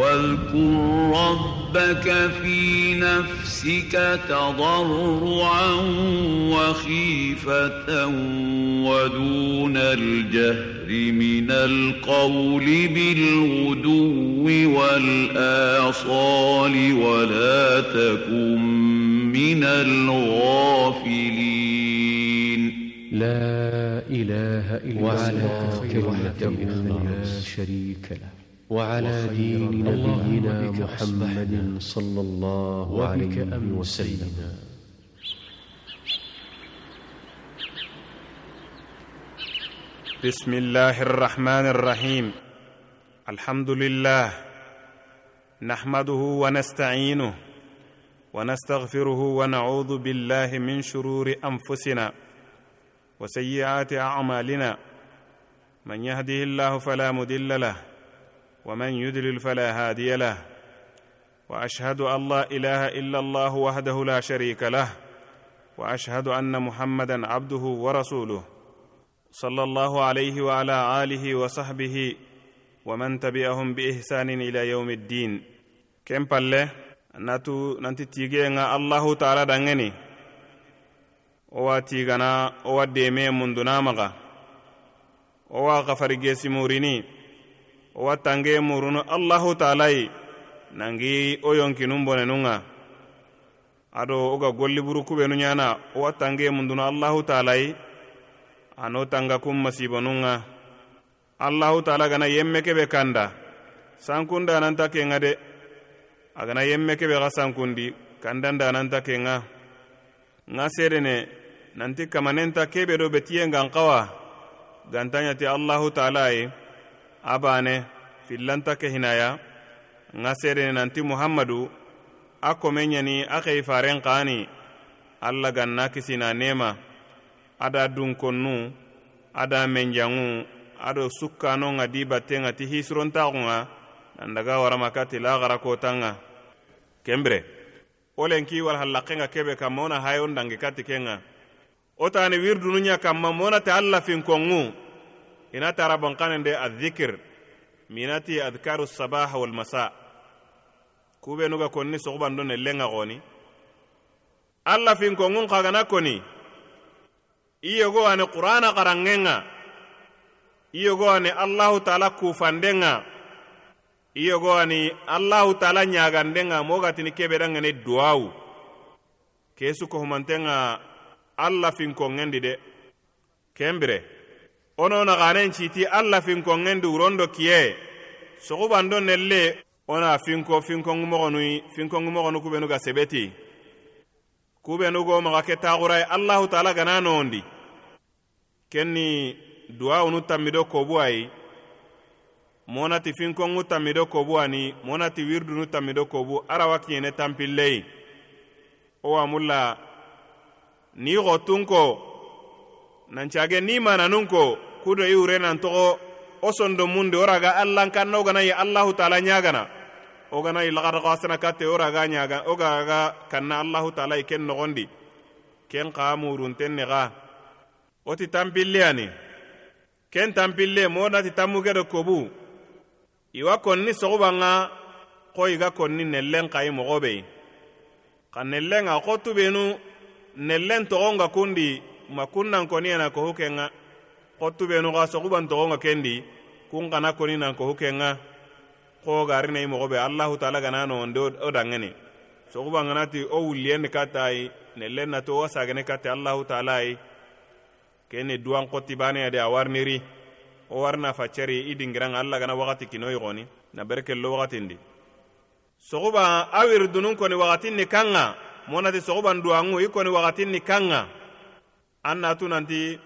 واذكر ربك في نفسك تضرعا وخيفة ودون الجهر من القول بالغدو والآصال ولا تكن من الغافلين. لا إله إلا الله وحده. لا شريك له. وعلى دين نبينا محمد صلى الله عليه وسلم. بسم الله الرحمن الرحيم. الحمد لله. نحمده ونستعينه ونستغفره ونعوذ بالله من شرور أنفسنا وسيئات أعمالنا. من يهده الله فلا مضل له ومن يدلل فلا هادي له. وأشهد أن لا إله إلا الله وحده لا شريك له. وأشهد أن محمدا عبده ورسوله. صلى الله عليه وعلى آله وصحبه ومن تبعهم بإحسان إلى يوم الدين. كم بالله natu nanti tigenga allahu taala dangeni owa tigana owa deme mundunamaga owa gafarigeesimurini wa tange muruno allahu taala nangi wo yonkinun bonenun ado wo ga golliburu kubenu ɲana wo tange munduno allahu taala ano tanga kun masibonun allahu taala gana yemme kebe kanda sankunda nanta kenŋa de. A gana yemme kebe xa sankundi kandanda nanta kenŋa ŋa sedene nanti kamanenta kebe do betiyen gan xawa gantaɲati allahu taala ye abane filanta ke hinaya ŋa serene nanti muhammadu a kome ɲani a xeifaren xani alla ganna kisina nema a da dunkonnu a da menjanŋu a do sukkano ŋa di ti hisirontaxunŋa nandaga warama ka la xarakotan ŋa kenbire wo len ki walhallaxen kebe kanma mona na hayon dangi kati kenŋa wo tani wirdunu ɲa kanma mo na alla finkonŋu ina tara bonkanende adhikir minati adkaru sabaha walmasa kubenuga konni sogubando ne lenŋa xoni alla finkonŋun kagana koni i yogo ani qur'ana xaranŋenŋa i yogo ani allahu taala kufandenŋa i yogo ani allahu taala ɲagandenŋa mogatini kebedanŋene duwawu ke sukohumantenŋa alla finkonŋendi de kembire ono naxanen citi alla finkonŋendi wurondo kiye sogubando nelle ona finko finkonŋumoxonui finkonŋumoxonu kubenu ga sebeti. Kubenu go maxa ke taxuraye allahu taala gana nowondi kenni duwawunu tanmido kobu ayi monati finkonŋu tanmido kobu ani monati wirdunu tanmido kobu arawa kiyene tampilleyi wo wamulla ni xottun ko nancage ni mananun ko kudo i wurenan togo wo sondo mundi wo raga allankanna wo gana allahu taala ɲagana wo gana yi laxadaxasana katte wo raga ɲaga wo garaga kanna allahu taala i ken nogondi. Ken xa murunten nexa wo ti tanpille ani? Ken tanpille mo nati tammuge do kobu? Iwa konni soxubanŋa xo i ga konni nellen xayi moxo bei xa nellenŋa xo tubenu nellen toxonga kundi ma kunnan koni yana ko hukenga kottu benu ga soguban togonga kendi kun kana koni nan ko hukenga ko garina imogo be allahu taala gana nonde o dangene soguban ganati o wulliyenni kattayi nellen nato wo sagene katte allahu taala yi keni duwan kotti baneya a warniri wo warna facceri i dingiranga alla gana wakati kino yogoni na berkello wakatindi soguban a wiridunun koni wakatin ni kanga monati soguban duwanŋu i koni wakatin ni kanga an natu nanti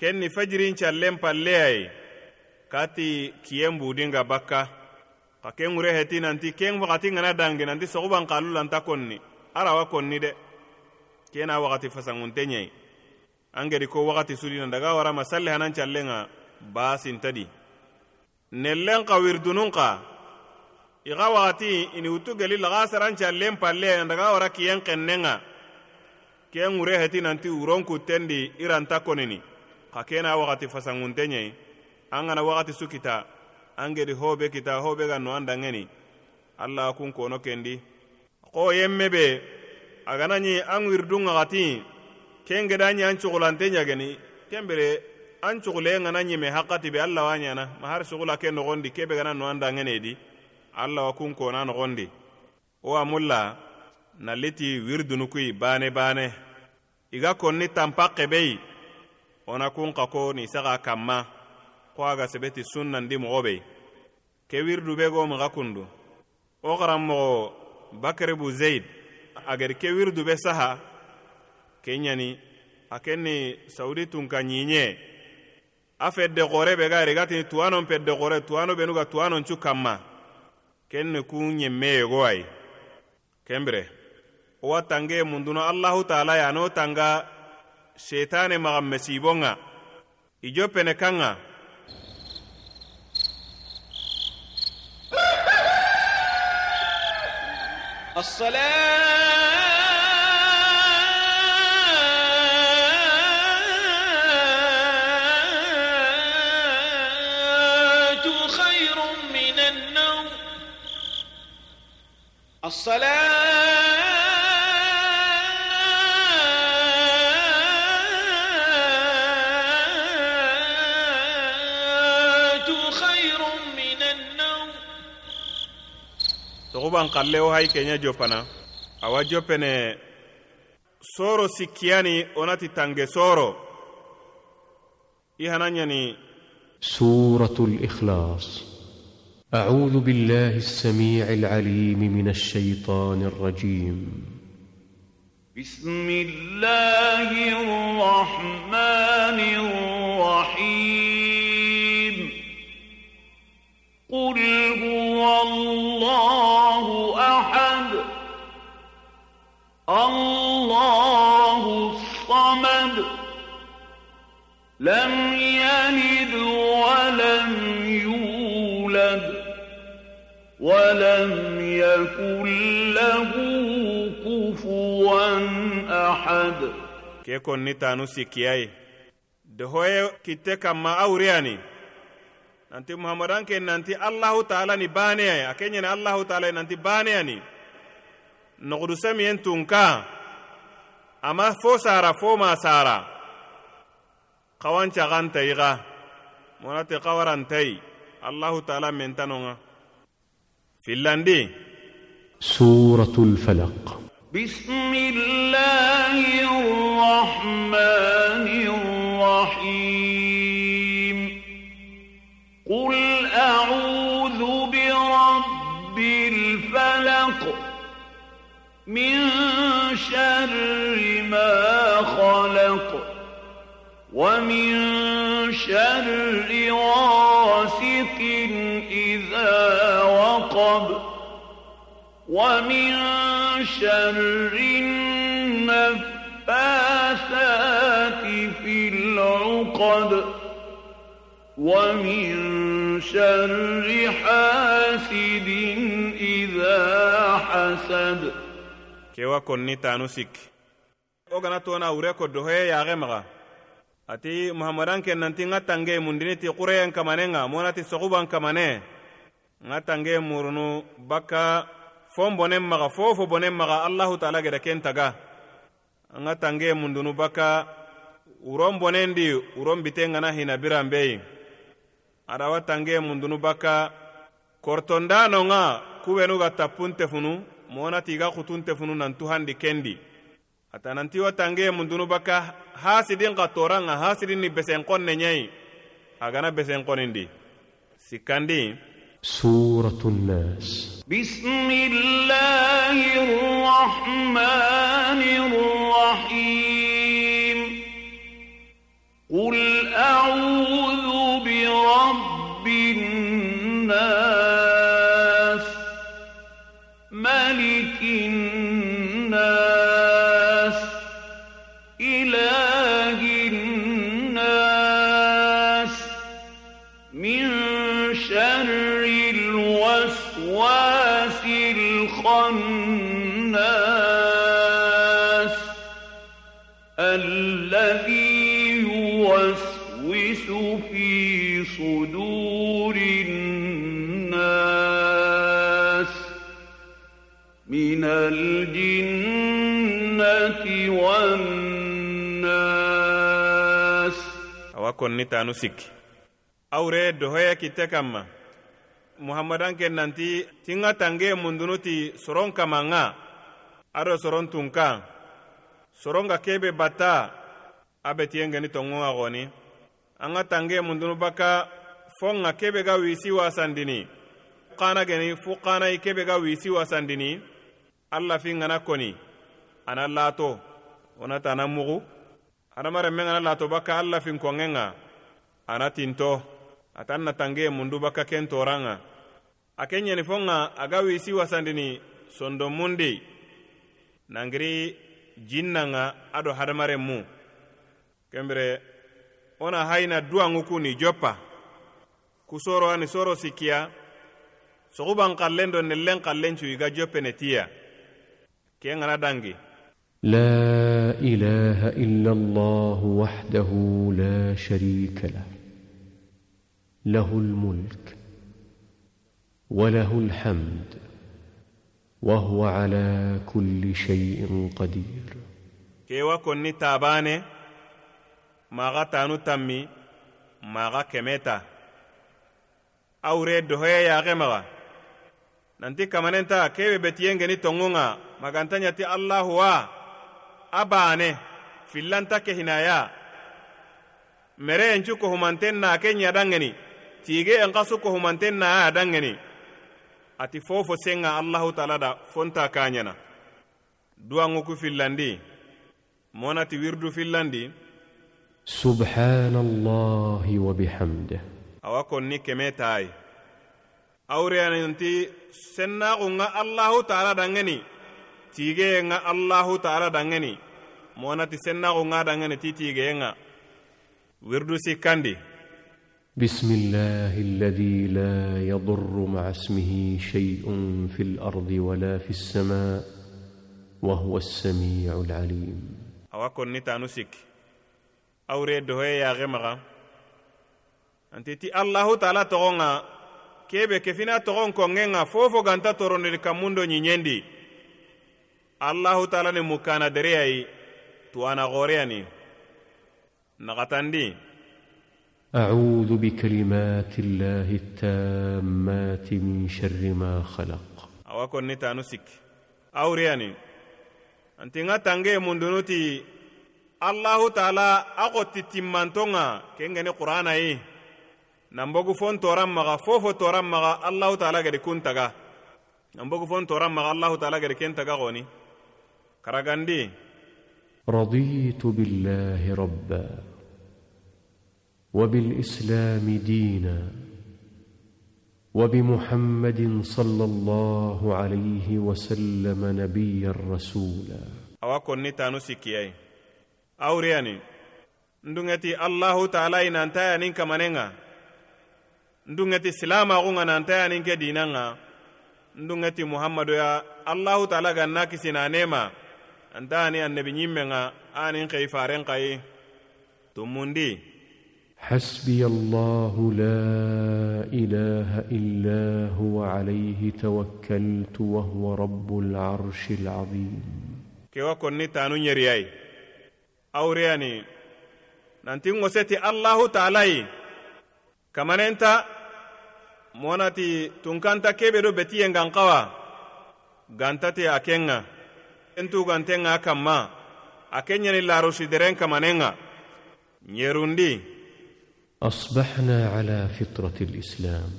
ken ni fajirin callen palleyayi kati kiyen budinga bakka. Ka ken ŋure heti nanti ken wakati ŋana dangi nanti soguban kalu lanta konni. Arawa konni de. Kena wakati fasanŋunte ɲei an gedi ko wakati sudina daga warama masalle hanan callenŋa basintadi nellen ka wirdunun ka. I ga wakati ini wutu geli laga saran callen palle daga wara kiyen xennenŋa ken ŋure heti nanti wuron kuttendi i ranta konini xa kena waxati fasanŋunte ɲei an gana waxati su kita an gedi hobe kita hobe ga no an danŋeni alla kun kono kendi. Ko yemme be agana ñi an wirdunga gati ken geda ñi an cugulante ñageni kembere an cugule ngana ñime hakkati be alla wa ñana ma har sugula ke nogondi kebe gana no anda ngenedi alla wa kun kona nogondi. Wo na liti wiridunukui bane baane i ga konni tanpa xebeyi wo na kun xa ko nisaxa kanma xo a ga sebeti sunnandi moxo bei. Ke wiridu be go maxa kundu. Wo xaranmoxo bakaribu zeid a gedi ke wiridu be saha ke ɲani a ken ni saudi tunka ɲiɲe a fedde xore be ga rigatini tuwanon pedde xore tuwano benu ga tuwanoncu kanma ken ni kun ɲemme yego ayi kenbire wa tange munduno allahu taala yano tanga shetane magan mesibonga ijo pene من النوم الصلاة toguban kalle wo hay kenya jopana awa jopene soro sikkiyani onati tange soro i hana ɲani سورة الإخلاص أعوذ بالله السميع العليم من الشيطان الرجيم بسم الله الرحمن الرحيم قل هو الله الصمد لم يلد ولم يولد ولم يكن له كفوا أحد. كيكون نتانو سيكياي دهوية كتكا ما أورياني نانتي محمدان كي نانتي الله تعالى نباني أكيني الله تعالى نانتي باني نغدو سمين تونكا أما فو سارا فو ما سارا قوان شغان تيغا مراتي قواران تي الله تعالى من تنونا في اللاندي سورة الفلق بسم الله الرحمن الرحيم من شر ما خلق ومن شر غاسق إذا وقب ومن شر النفاثات في العقد ومن شر حاسد إذا حسد kewa konni tanu sikki wo gana tona wure ko dohoye yaxe maxa ati muhamadan ke nanti ŋa tange mundini ti xureyen kamanenga monati soxuban kamane ŋa tange murunu bakka fon bonen maxa fofo bonen maxa allahu taala geda ken taga ŋa tange mundunu bakka wuron bonendi wuron biten ŋana hina biran beyi adawa tange mundunu bakka kortondano ŋa kubenu ga tappun tefunu monati ga xutun tefunu nantu handi kendi ata nanti wo tange mundunu bakka hasidin xa toran ŋa hasidin ni besenkon ne ɲayi agana besenkonindi sikkandi سورة الناس بسم الله الرحمن الرحيم قل أعوذ tanu sikki awre dohoya kitte kanma muhamadan ke nanti tinga tange mundunu ti soron kamanga ado soron tunkan soron ga kebe batta a be tiyengeni a goni an ga tange mundunu baka fon ga kebe ga wisi wasandini kana geni fu kana kebe ga wisi wasandini alla fi ngana koni. Ana lato. Wonata ana mugu. Hadamaren men gana lato bakka alla fin kongenga ana tinto atan na tange mundu baka ken toranga a ken ɲeni fonga aga wisi wasandini sondo mundi nangiri jinnanga ado hadamaren mu kembire wona hayina duwanŋu ku ni joppa ku soro ani soro sikkiya soguban kallen do nellen kallen cu iga joppene tiya ke ŋana dangi لا اله الا الله وحده لا شريك له له الملك وله الحمد وهو على كل شيء قدير kewa konni tabane maga tanu tammi maga kemeta awre dohoye yaxe maga nanti kamanenta kebe betiyengeni tongunga maganta ɲati allahu wa a bane fillanta ke hinaya mereyencu kohumanten na ke ɲadangeni tige en kasu ko humanten na ya dangeni ati fofo senga allahu taala da fonta kaɲana duwanŋu ku fillandi monati wirdu fillandi subhanallahi wa bihamde awa konni keme tayi awureyaninti sennaxunŋa allahu taala dangeni. Tigeyenŋa allahu taala dangeni. Monati sennaxunŋa dangeni ti tigeyenŋa wirdu sikandi بسم الله الذي لا يضر مع اسمه شيء في الأرض ولا في السماء وهو السميع العليم awa konni tanu sikki awre dohoye yaxe maxa anti ti allahu taala toxonga kebe kefina toxon kongenga fofo ganta toroneli kammundo ɲiɲendi allahu taala ni mukkana dereyayi أعوذ بكلمات الله التامات من شر ما خلق. أو اكون نتا نسك. أو رياني انت غتا من دونتي الله تعالى اقوت تيمانتونغا. كينغني قرآن أي. نمبوغو فون تورام مغا. فوفو تورام مغا. الله تعالى غدي كونتاغا نمبوغو فون تورام مغا. الله تعالى غدي كينتاغا غوني. كراغاندي. رضيت بالله ربّا. وبالاسلام دينا وبمحمد صلى الله عليه وسلم نبيا رسولا awa konni tanu sikkiyayi awriyani ndungeti allahu taala i nantayanin kamanenga ndungeti silamaxunga nantayanin ke dinanga ndungeti muhammadoya allahu taala ganna kisina nema antani annabi ɲimmenga anin xei faren xayi tumundi حسبي الله لا اله الا هو عليه توكلت وهو رب العرش العظيم kewa konni tanu ɲeriyayi awriyani nanti ŋoseti allahu taalayi kamanenta monati tunkanta kebe do betiyen gan kawa gantati a kenŋa entugantenŋa kanma a ke ɲeni larusideren kamanenŋa ɲerundi أصبحنا على فطرة الإسلام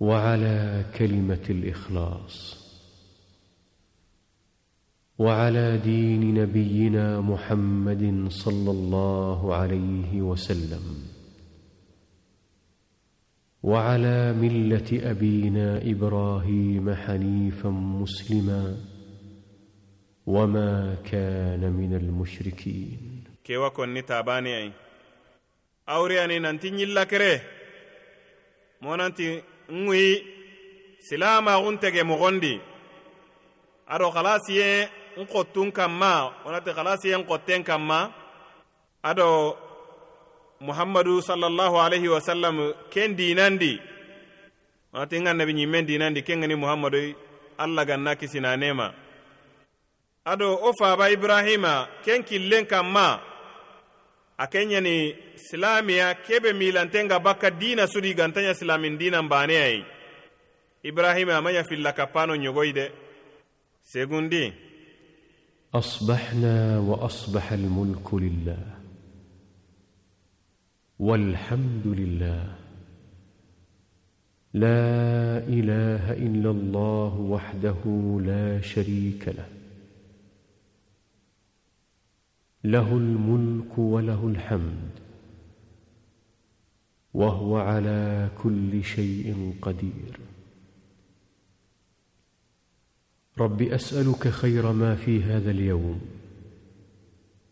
وعلى كلمة الإخلاص وعلى دين نبينا محمد صلى الله عليه وسلم وعلى ملة أبينا إبراهيم حنيفا مسلما وما كان من المشركين. Konni tabaniyayi awriyani nanti ɲillakere monanti ŋuyi silamaxun tege moxondi ado xalasiye n xottun kanma wonati xalasiye n xotten kanma ado muhammadu sallallahu alaihi wasallam ken dinandi. Ati nga nabi ñimmen dinandi kengani muhammadu alla ganna kisinanema ado o faba ibrahima ken killen kanma a kenyani silamiya kebe milantenga bakka dina sudi gantanya silamin dinan baneyayi ibrahima amanya filla kappano ñogoyi de segundi اصبحنا واصبح الملك لله والحمد لله لا اله الا الله وحده لا شريك له له الملك وله الحمد وهو على كل شيء قدير. رب أسألك خير ما في هذا اليوم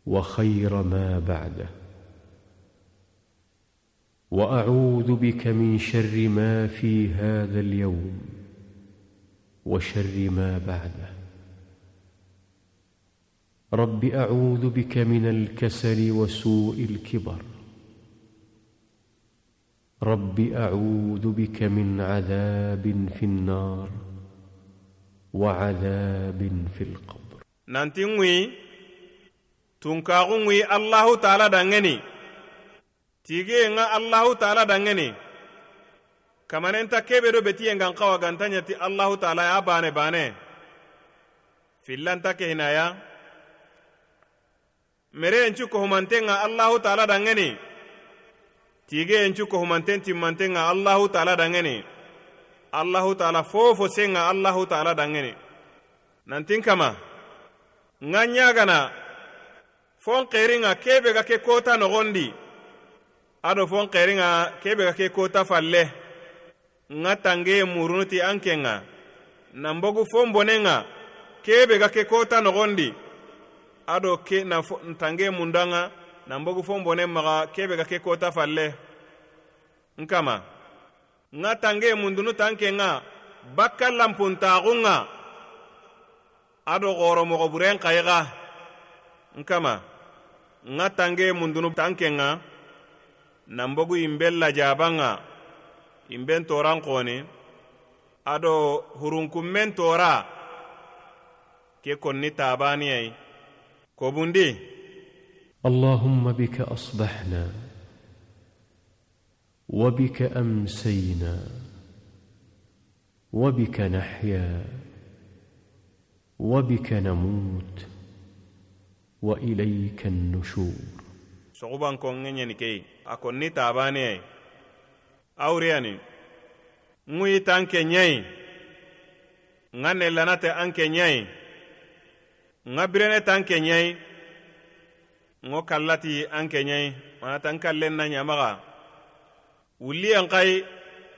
وخير ما بعده. وأعوذ بك من شر ما في هذا اليوم وشر ما بعده. رب أعوذ بك من الكسل وسوء الكبر. رب اعوذ بك من عذاب في النار وعذاب في القبر nanti ŋui tunkaxu ŋui allahu taala dangeni tige ŋa allahu taala dangeni kamanenta kebe do betiyen gan xawa ganta ɲati allahu taala ya bane bane fillanta ke hinaya mere encu kohumanten ŋa allahu taala dangeni tige cukko kohumanten timmanten ŋa allahu taala daŋene allahu taala fofo sen ŋa allahu taala daŋene nantin kama ŋa ɲagana fon xerinŋa kebe ga ke kota noxondi ado fon xerinŋa kebe ga ke kota falle. Ŋa tange murunuti an kenŋa nanbogu fon bonenŋa kebe ga ke kota noxondi ado ke na tange mundanŋa nanbogu fon bonen maga kebe ga ke kota falle. Nkama nga tange mundunu tanke nga bakka lampuntaxunga ado xoro moxo buren xayixa nkama nga tange mundunu tanke nga nanbogu lajaban lajabanga yimben toran xoni ado hurunkunmen tora ke konni tabaniyai kobundi اللهم بك أصبحنا وبك أمسينا وبك نحيا وبك نموت وإليك النشور. صعوبان كونغني نكي أكون نتا باني. أورياني. موي تانك ني غاني لاناتي انك ني غابرني تانك ني ŋo kallati an ke ɲai manatan kallen na ɲamaga wulliyen kai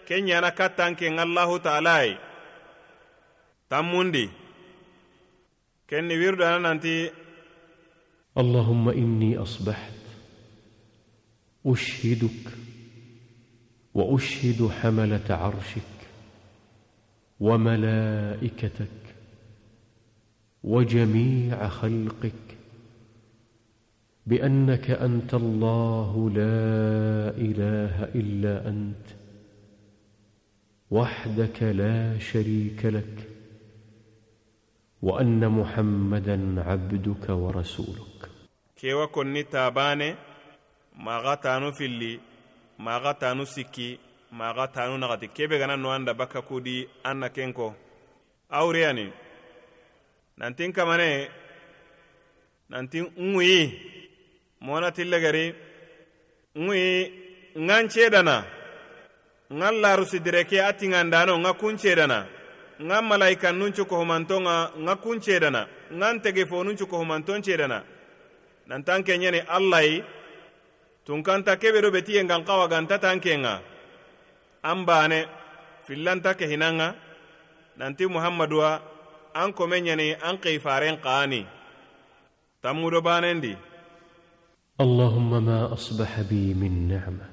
ke ɲana kattan ken allahu taalai tammundi kenni wirdana nanti اللهم اني اصبحت اشهدك واشهد حمله عرشك وملائكتك وجميع خلقك بأنك أنت الله لا إله إلا أنت وحدك لا شريك لك وأن محمدا عبدك ورسولك. كيوا كوني تاباني ما غتانو فيلي ما غتانو سكي ما غتانو نغدي. كي بغانا نو اندا بكاكودي أنا كينكو. اورياني نانتين كماني نانتين أموي. Mona tille gari ŋui ŋan cedana ŋan larusi direke a tiŋandano ŋa kuncedana ŋan malaikan nun cukohumantonŋa ŋa kun cedana ŋan tege fo nun cukohumanton cedana nantan kenyani allayi tun kanta kebe do betiye ngan kawa ganta tan ŋa an bane fillanta kehinan ŋa nanti muhammaduwa an kome ɲani an keifaren kaani. Tammudo banendi اللهم ما أصبح بي من نعمة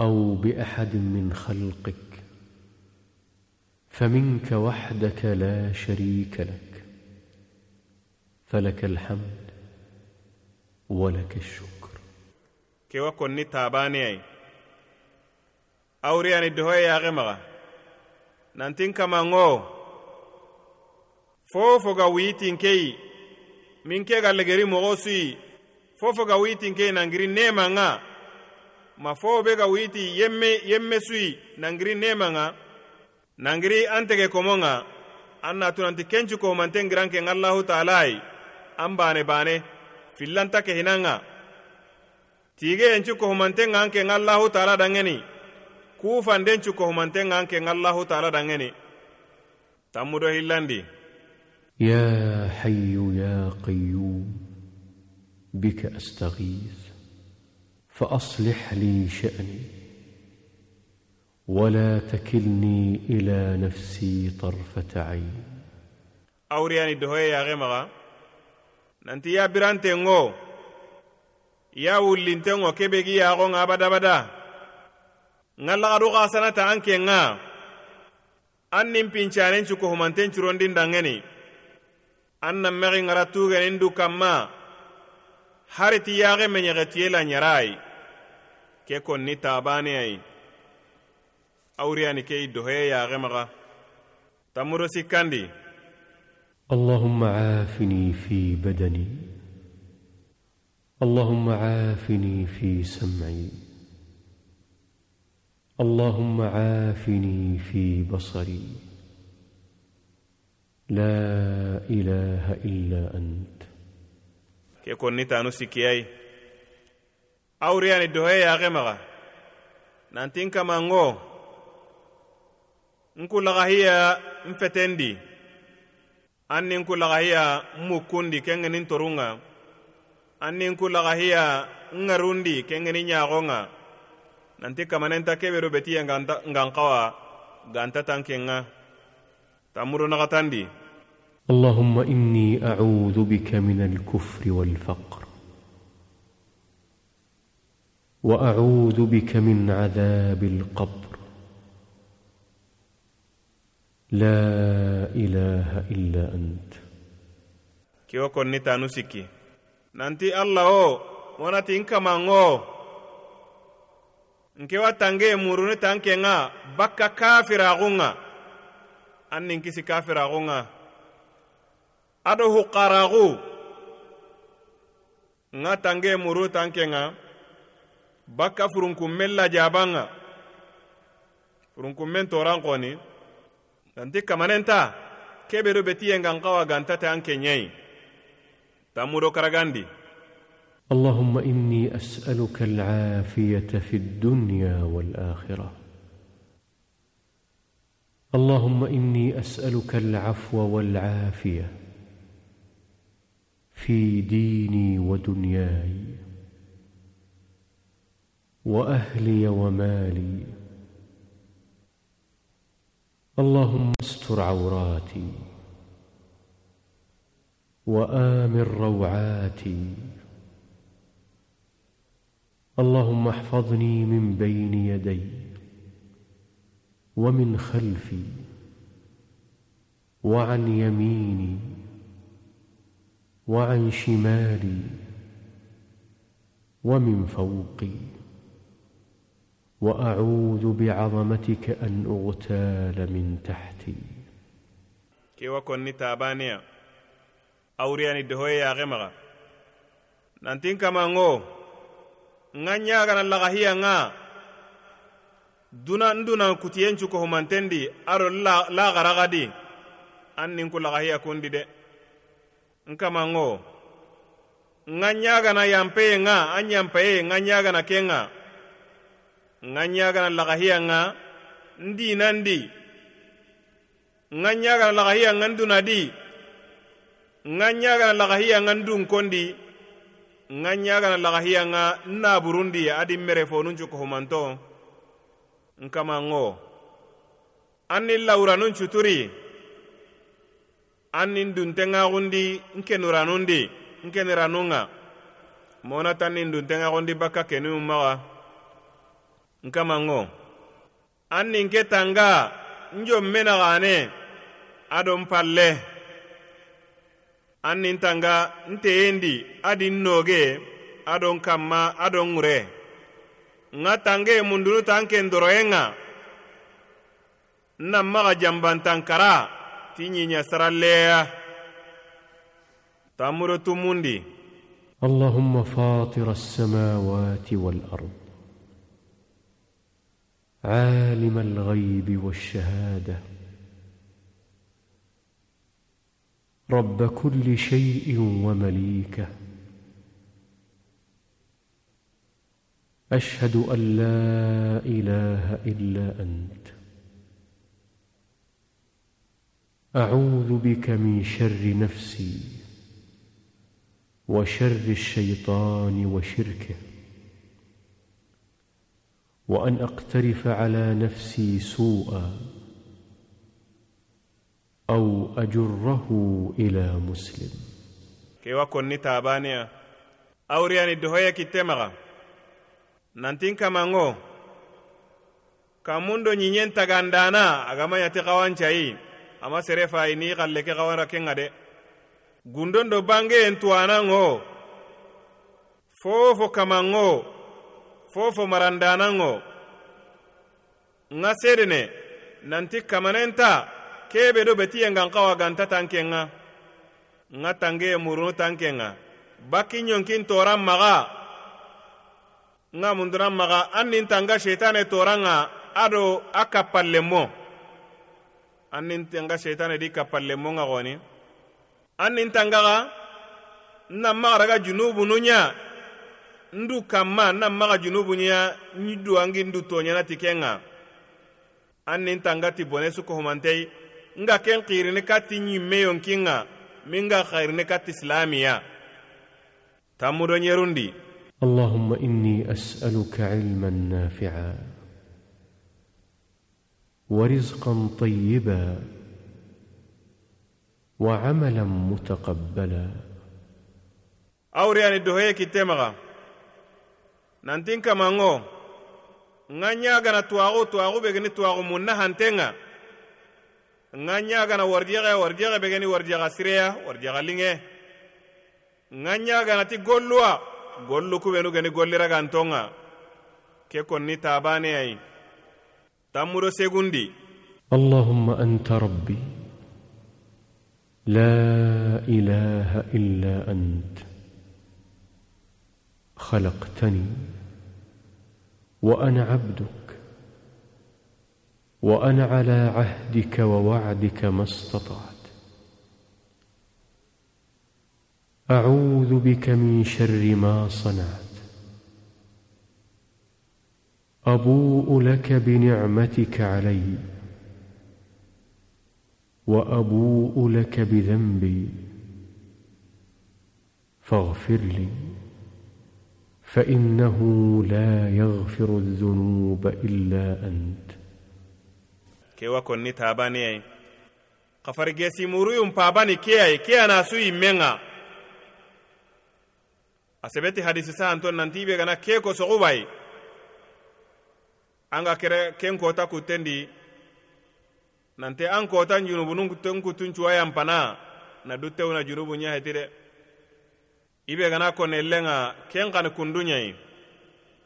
أو بأحد من خلقك فمنك وحدك لا شريك لك فلك الحمد ولك الشكر. كي وكوني تاباني اي أوري أني يا غمغة. نانتين كما فوفو غويتين كي min ke ga legeri moxo suyi fofo ga wiyitinkeyi nangiri nemanŋa ma fo be ga witi yemme yemme sui nangiri nemanŋa nangiri an tege komonŋa an na tunanti kencu kohumanten giran ken allahu taalayi an bane. Fillanta ke hinanŋa tige yencu kohumanten ŋa an ken allahu taala danŋeni kufandencu kohumanten ŋa an ken allahu taala danŋeni tammudo hillandi يا حي يا قيوم بك أستغيث فأصلح لي شأني ولا تكلني إلى نفسي طرفة عين. أورياني دهوي يا غمغا نانت يا برانتينغو يا ولينتينغو كبيغي يا غون أبدا بدا نالا غدو غاسنا تانكينغا انيم بينچانين چوكو همانتين چروندين دانغني an na mexi ŋara tugenin du kanma hari ti yaxe meɲexetiye la ɲarayi ke konni tabaneyayi awriyani ke i dohoye yaxe maxa tammudo sikkandi اللهم عافني في بدني اللهم عافني في سمعي اللهم عافني في بصري لا اله الا انت ke konni tanu sikkiyayi awriyani dohoye yaxe maxa nantin kamanŋo n kulaxahiya n fetendi an nin kulaxahiya n mukkundi kengenin torunŋa an nin kulaxahiya n ŋarundi kengeni ɲaxonŋa nanti kamanenta keɓedo betiye ngan xawa ganta tan kenŋa tammuro naxatandi اللهم إني أعوذ بك من الكفر والفقر وأعوذ بك من عذاب القبر. لا إله إلا أنت. كيوكن نتانوسكي نانتي الله ونتي انكمانو nke watange muruni tankenga baka kafira gunga anninkisi kafira gunga ado huqaraxu nga tange muru tankenga bakka furunkunmen lajabanŋa furunkunmen toran koni nanti kamanenta kebedo betiyengan xawa gantate an kenɲei tammudo karagandi اللهم اني اسالك العافيه في الدنيا والاخره اللهم اني اسالك العفو والعافيه في ديني ودنياي وأهلي ومالي. اللهم استر عوراتي وامن روعاتي. اللهم احفظني من بين يدي ومن خلفي وعن يميني. وعن شمالي ومن فوقي وأعوذ بعظمتك أن أغتال من تحتي. كي وكن تابانيا اورياني دهوي يا غمغا نانتين كما نغو نغنيا غن الله هي نغا. دونا ندونا كوتيانچو كو أرو لا لا أن نكو لا هي كوندي دي. Nkamanŋo ŋa ɲagana yanpeye ŋa an yanpaye ŋa ɲagana ke ŋa ŋa ɲagana lagahiya ŋa n dinandi ŋa ɲagana lagahiya ŋa n dunadi ŋa ɲagana lagahiya ŋa n dunkondi ŋa ɲagana lagahiya ŋa n naburundi adi mere fonun cukohumanto nkamanŋo an ni lawuranun cuturi an nin duntenŋaxundi n kenuranundi n keniranunŋa mona tan nin duntenŋaxundi bakka kenuyum maxa n kamanŋo an nin ke tanga n jon menaxane n palle an nin tanga n teyendi adi n noge adon kanma adon ŋure nga tange mundunu tan ken doroyen ŋa n nan maxa jambantankara ti ɲiɲa saralleya tamuro tumundi. اللهم فاطر السماوات والارض عالم الغيب والشهاده رب كل شيء ومليكه اشهد ان لا اله الا انت أعوذ بك من شر نفسي وشر الشيطان وشركه وأن أقترف على نفسي سوءا أو أجره إلى مسلم. كي وكن نتابانيا أو ريان الدهوية كتمغا نانتين كمانغو كامون نينين تغاندانا اغاما يتقوان ama sere fayi ni xalle ke xawanra kenga de. Gundon do bangeyen tuwananŋo fofo kamanŋo fofo marandananŋo nga sedene nanti kamanenta kebe do betiyen gan xawa ganta tankenga. Nga tangeye murunu tankenga. Bakki ɲonkin toran maga nga mundunan maga an nin tanga sheitane toranga ado a kappallenmo an Anin tenga shaitane di kapalle monga goni. Annin tangaga nna magaraga junubu nunya. Ndu kamma na maga junubu nya nyidu angi ndu tonyanati kenga Anin tangati bone su kohumantei nga ken xirini kati ɲimme yonkinga min ga xairini kati silamiya tammudo ɲerundi allahumma inni as'aluka ilman nafi'a. ورزقا طيبا وعملا متقبلا awriyani dohoye kittemaxa nantin kamango nga ɲagana tuwaxu tuwaxu begeni tuwaxu munna hantenga nga ɲagana warjexe warjexe begeni warjexa sireya warjexa linge nga ɲaganati golluwa gollu kubenu geni golliragantonga ke konni tabaneyayi tammudo segundi. اللهم انت ربي لا اله الا انت خلقتني وأنا عبدك وأنا على عهدك ووعدك ما استطعت اعوذ بك من شر ما صنعت أبوء لك بنعمتك علي وأبوء لك بذنبي فاغفر لي فإنه لا يغفر الذنوب إلا أنت. كيوكوني تاباني اي قفرجيسي مورويون باباني كي اي كي أنا سوي منغا اسبيتي حديث سانتون نانتي بيغنا كيكو سوغوباي an ga kere ken kota kuttendi nante an kota junubu nun ten kutun cuwa yampana na duttewuna junubu ɲa heti de i gana kone lenga ken kani kunduɲai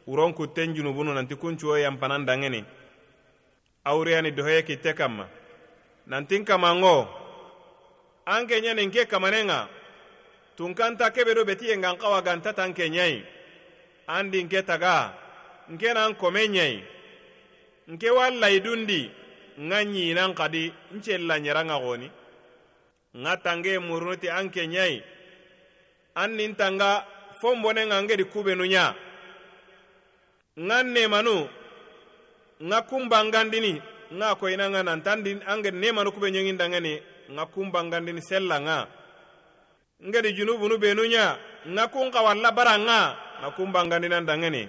wuron kutten junubunu nanti kun cuwo ndangeni. Dangeni awuriyani dohoye kitte kanma nantin kamango an ke ɲanin ke kamanenga ga tunkanta kebe do beti yengan kawa ganta tan ke andi nke taga nke nan kome nyai nke walla layidundi nŋa ɲinan kadi n cella xoni nga goni tange murunuti an kenɲayi an nin tanga fo nbone ngedi kubenu ɲa nŋa nemanu nga kunbangandini nŋa koyina ŋa nantandi an gedi nemanu kube ɲeŋindangeni nŋa kunbangandini sella ŋa ngedi junubunu benu ɲa nŋa kun kawalla bara ŋa nŋa kunbangandinandangeni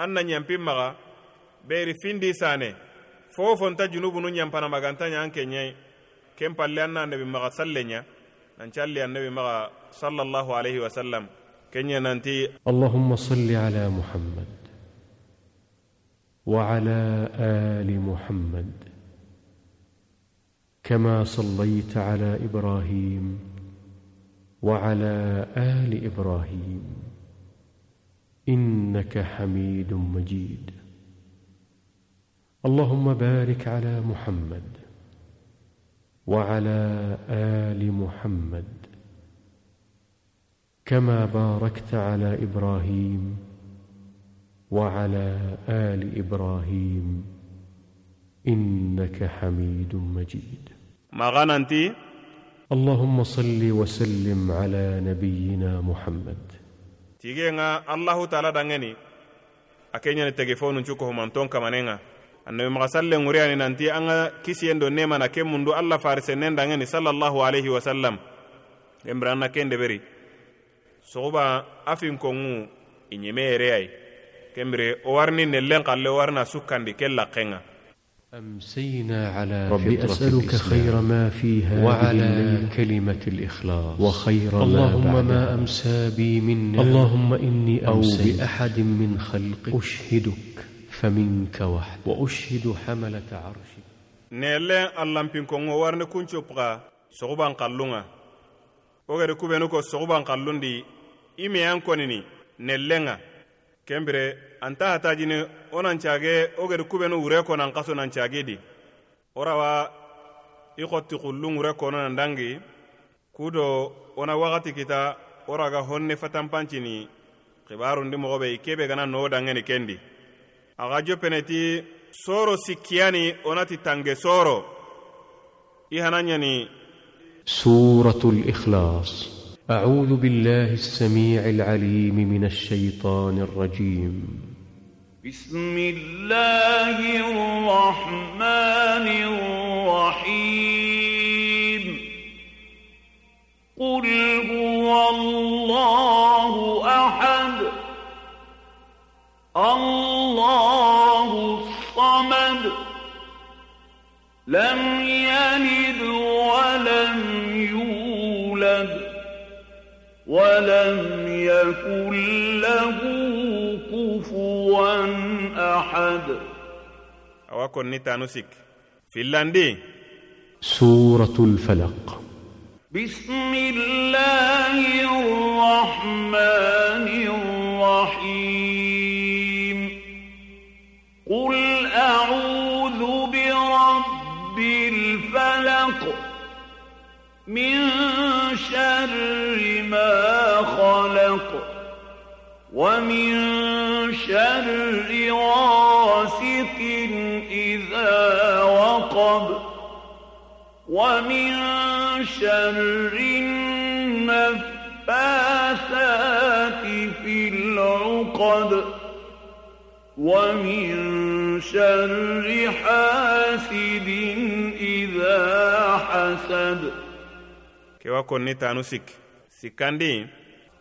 an na ɲanpin maga beri findi sane fo fonta junubunu ɲanpanamaganta ɲa an ke ɲai ken palle an na annabi maga salle ɲa nan calli annabi maga sallallahu alaihi wasallam ken ɲa nanti اللهم صل على محمد وعلى ال محمد كما صليت على إبراهيم وعلى ال إبراهيم إنك حميد مجيد اللهم بارك على محمد وعلى آل محمد كما باركت على إبراهيم وعلى آل إبراهيم إنك حميد مجيد. مغاننتي اللهم صل وسلم على نبينا محمد. Taala dangeni. A keñani tege fo nun cuko humanton kamanenga annabi maga salle ŋuriyani nanti an ga kisiyen do nemana ke mundu allah farise nen dangeni sallallahu alaihi wasallam kembira an na kende beri soguba a finkonŋu i ɲeme yereyai kembire o warini nellen kalle o warina sukkandi ke lakkenŋa أمسينا على ربي أسألك خير ما فيها وعلى كلمة الإخلاص وخير اللهم ما, ما أمسى بي من اللهم إني أو بأحد من خلقك أشهدك faminka wahd wa ushhidu hamalata arshi nelen allanpinkonŋo warni kunco puga soguban kallunŋa wo gedi kubenu ko soguban kallundi i meyan konini nellenŋa kenbire anta hatajini wo nancage wo gedi kubenu wure ko nan kaso nancage di wo rawa i xotti xullun wure kono nan dangi ku do wona wakati kita wo raga honne fatanpancini xibarundi moxo ikebe gana noo dangeni kendi axa jopeneti soro sikkiyani wonati tange soro. I hana ɲani suratul ikhlas. أعوذ بالله السميع العليم من الشيطان الرجيم بسم الله الرحمن الرحيم قل هو الله أحد الله لم يلد ولم يولد ولم يكن له كفوا أحد. أواكن نتانوسك في اللندي. سورة الفلق. بسم الله الرحمن الرحيم. قل أعوذ برب الفلق من شر ما خلق ومن شر غاسق إذا وقب ومن شر النفاثات في العقد ومن شر حاسد إذا حسد. tanu sik sikkandi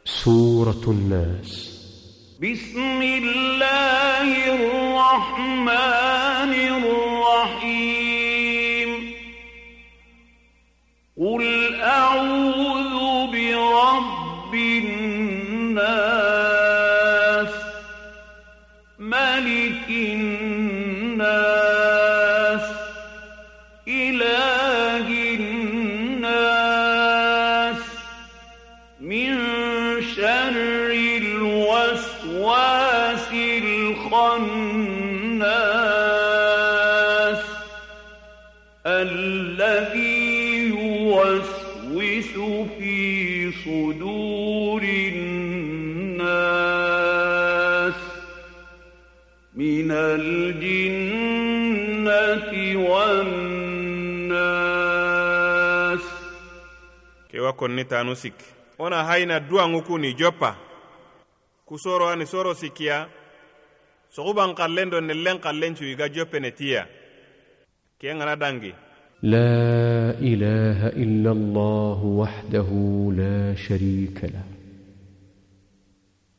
سورة الناس. بسم الله الرحمن الرحيم. قل أعوذ برب الناس. Kewa konni tanu sik wona hayna duwaŋu kuni joppa ku soro ani soro sikkiya soguban kallen do nellen kallen cu iga joppene tiya ke ŋana dangi لا إله إلا الله وحده لا شريك له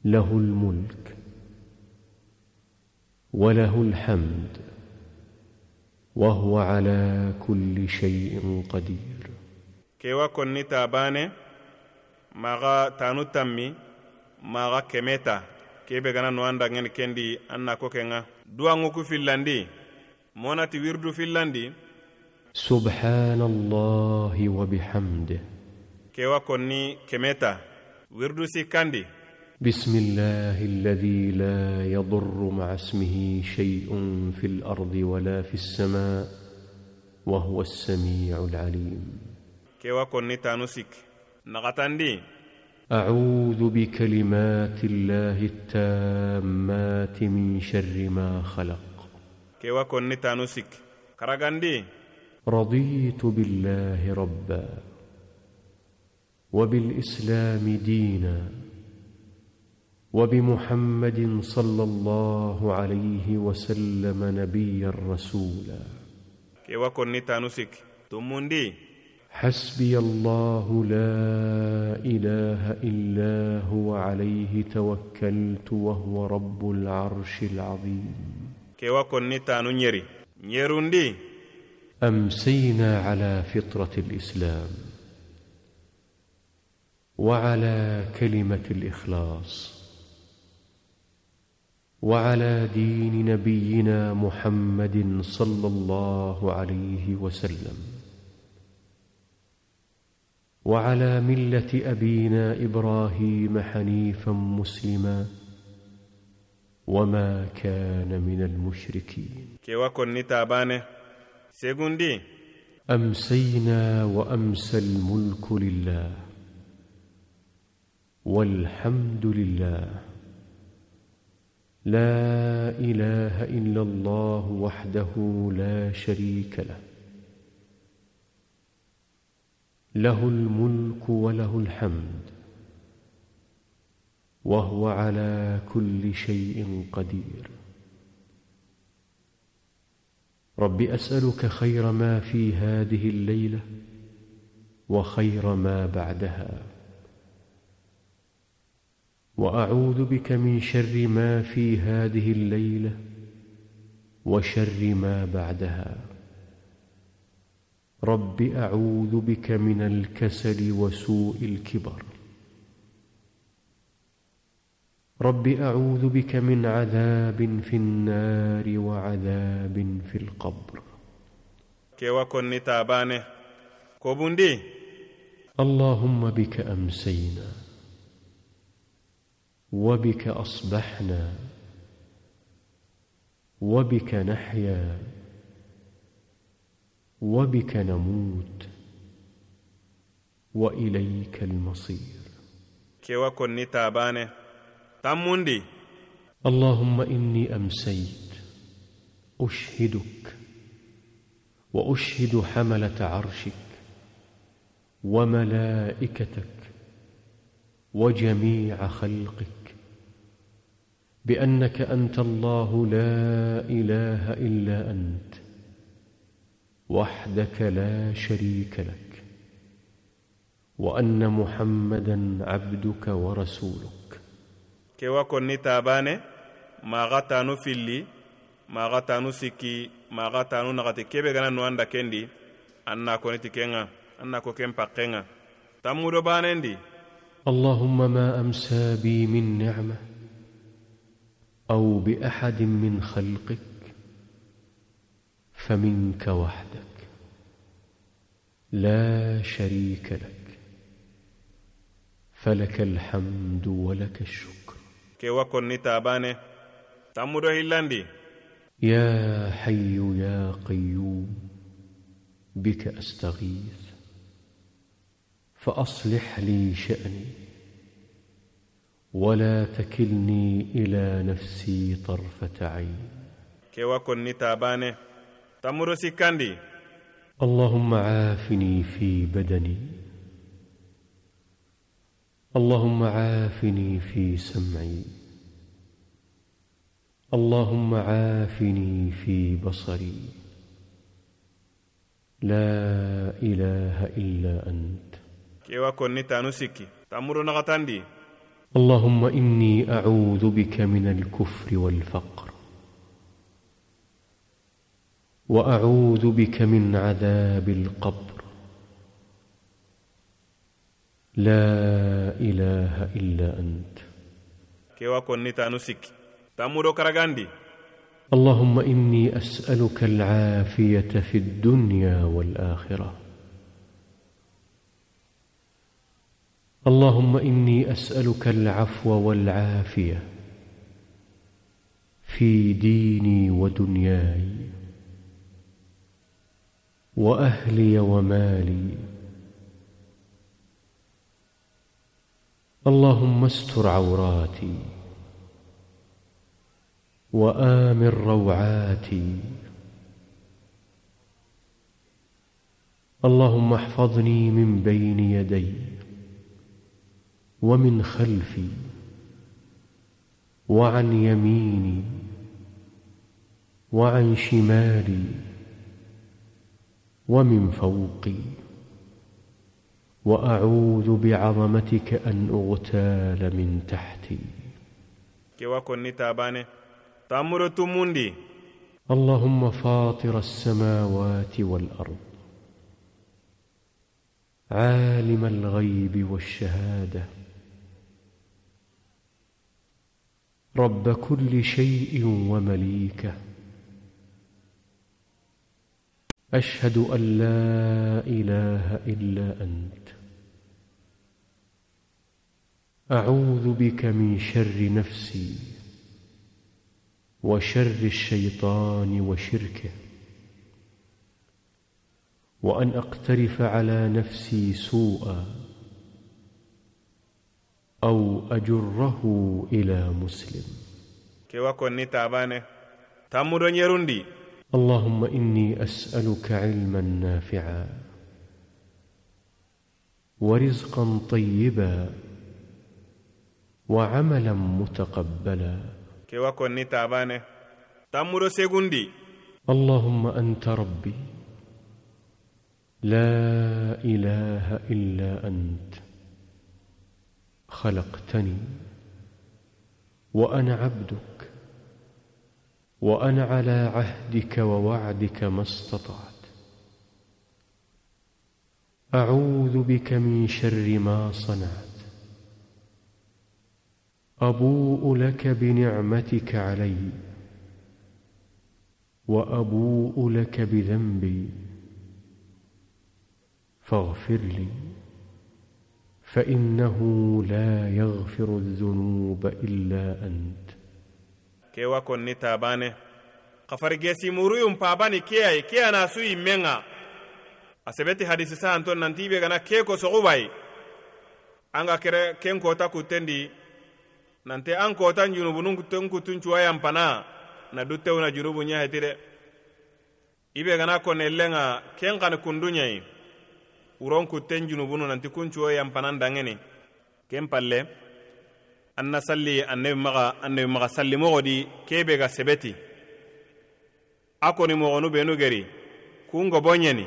له الملك وله الحمد وهو على كل شيء قدير kewa konni ta bane maga tanu tammi maga kemeta kebe gana no anda ngeni kendi anna ko kenga duwaŋu ku fillandi monati wirdu fillandi سبحان الله وبحمده kewa konni kemeta wirdu sikkandi بسم الله الذي لا يضر مع اسمه شيء في الأرض ولا في السماء وهو السميع العليم kewa konni tanu sik اعوذ بكلمات الله التامات من شر ما خلق konni tanu sik karagandi. رضيت بالله ربا وبالاسلام دينا وبمحمد صلى الله عليه وسلم نبيا رسولا konni tanu sik tumundi حسبي الله لا إله إلا هو عليه توكلت وهو رب العرش العظيم. أمسينا على فطرة الإسلام وعلى كلمة الإخلاص وعلى دين نبينا محمد صلى الله عليه وسلم. وعلى ملة أبينا إبراهيم حنيفا مسلما وما كان من المشركين. Konni tabane segundi. أمسينا وأمسى الملك لله والحمد لله. لا إله إلا الله وحده لا شريك له. له الملك وله الحمد وهو على كل شيء قدير. رب أسألك خير ما في هذه الليلة وخير ما بعدها وأعوذ بك من شر ما في هذه الليلة وشر ما بعدها. رب أعوذ بك من الكسل وسوء الكبر. رب أعوذ بك من عذاب في النار وعذاب في القبر. اللهم بك امسينا وبك اصبحنا وبك نحيا وبك نموت وإليك المصير. اللهم إني أمسيت أشهدك وأشهد حملة عرشك وملائكتك وجميع خلقك بأنك أنت الله لا إله إلا أنت وحدك لا شريك لك وأن محمدا عبدك ورسولك. كي نتاباني ما غتانو فيلي ما غتانو سكي ما غتانو نغتي كي بغانا نواندا كندي أنا كونتي كينغا أنا كوكين باقينغا تامورو بانندي اللهم ما امسى بي من نعمه أو باحد من خلقك فمنك وحدك لا شريك لك فلك الحمد ولك الشكر. kewa konni tabane tammudo hillandi يا حي يا قيوم بك أستغيث فأصلح لي شأني ولا تكلني إلى نفسي طرفة عين. kewa konni tabane tammudo sikkandi اللهم عافني في بدني اللهم عافني في سمعي اللهم عافني في بصري لا اله الا انت kewa konni tanu sikki tammudo nagatandi اللهم اني اعوذ بك من الكفر والفقر وأعوذ بك من عذاب القبر. لا إله إلا أنت. اللهم إني أسألك العافية في الدنيا والآخرة. اللهم إني أسألك العفو والعافية في ديني ودنياي. وأهلي ومالي. اللهم استر عوراتي وآمن روعاتي. اللهم احفظني من بين يدي ومن خلفي وعن يميني وعن شمالي. ومن فوقي. وأعوذ بعظمتك أن أغتال من تحتي. اللهم فاطر السماوات والأرض. عالم الغيب والشهادة. رب كل شيء ومليكه. أشهد أن لا إله إلا أنت. أعوذ بك من شر نفسي وشر الشيطان وشركه وأن أقترف على نفسي سوءا أو أجره إلى مسلم. كيوا كوني تابانه تامودو نيروندي اللهم إني أسألك علما نافعا ورزقا طيبا وعملا متقبلا. اللهم أنت ربي. لا إله إلا أنت. خلقتني. وأنا عبدك. وأنا على عهدك ووعدك ما استطعت. أعوذ بك من شر ما صنعت. أبوء لك بنعمتك علي. وأبوء لك بذنبي. فاغفر لي. فإنه لا يغفر الذنوب إلا أنت. kewa konni tabane. Kafarigesi muruyum pabani keyai keya na su yimmenga a hadisi sahanton nanti be gana ke ko sogubai kere ken kota kuttendi nante an kotan junubunun kuten kutun cuwa yampana. Na duttewuna junubu ɲaheti de i gana konellenga ken kani kundu uron wuron kutten junubunu nanti kun cuwo yampanan dangeni ken palle anna salli annabi maga annabi maga salli mogo di kebe ga sebeti a koni mogonu benu geri kun gobo ɲeni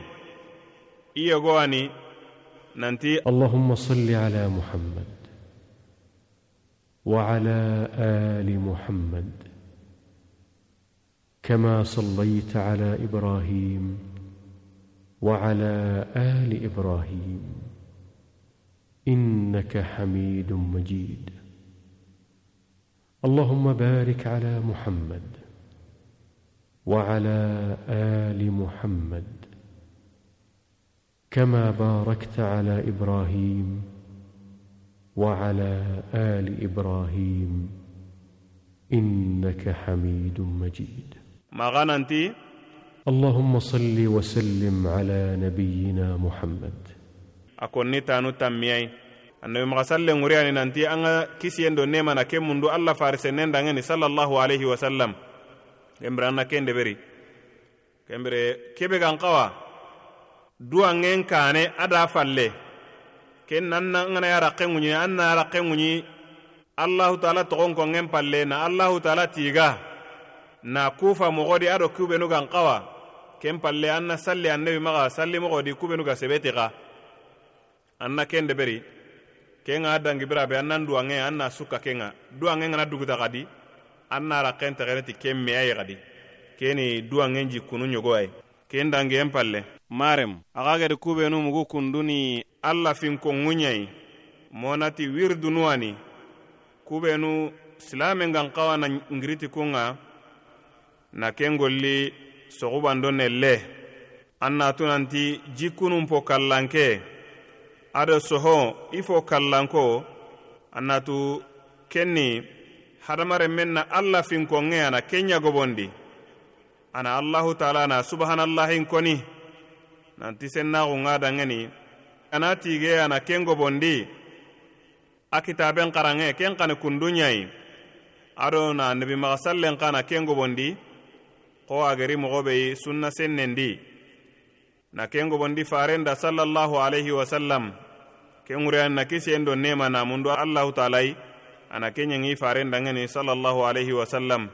i yogo ani nanti اللهم صل على محمد وعلى آل محمد كما صليت على إبراهيم وعلى آل إبراهيم إنك حميد مجيد اللهم بارك على محمد وعلى آل محمد كما باركت على إبراهيم وعلى آل إبراهيم إنك حميد مجيد. ما غننتي اللهم صل وسلم على نبينا محمد. أكون نتانو تميي annabi maga sallen ŋuriyani nanti an ga kisiyen do nemana ke mundu allah farisennen dangeni sallallahu alaihi wasallam. Kembire an na ken deberi kembire kebe gan kawa duwanŋen kane ada falle. Ken nan na ngana ya rakke ŋuɲi an na rakke ŋuɲi allahu taala togon konŋen palle na allahu taala tiga. Na kufa mogodi ado kubenu gan kawa ken palle an na salli annabi maga salli mogodi kubenu ga sebeti ga. An na ken deberi kenga dangi birabe an nan duwange an na sukka kenga duwange ngana duguta gadi. An na kenta tegeneti ken me ayi gadi. Keni duwangen ji kunu ɲogo ay ken dangi en palle marem aga gedi kubenu mugu kunduni alla finkonŋu ɲayi monati wirdunuwani kubenu silamen gan kawa na ngiriti kunga. Na ken golli sogubando nelle. An natunanti jikunun po kallanke ado soho i fo kallanko annatu kenni hadamaren men na alla finkonŋe ana kenya gobondi. Ana allahu taala na subhanallahin koni. Nanti sennaxunŋa danŋeni ana tige ana ken gobondi a kitaben xaranŋe ken xani kundunɲayi ado na nabi maxa sallen xana ken gobondi xo ageri moxo be sunna sennendi. Na ken gobondi farenda sallallahu alaihi wasallam ken ŋuriyan na kisiyen do nema namundu allahu taalayi ana kenɲeŋi farendangeni sallallahu alaihi wasallam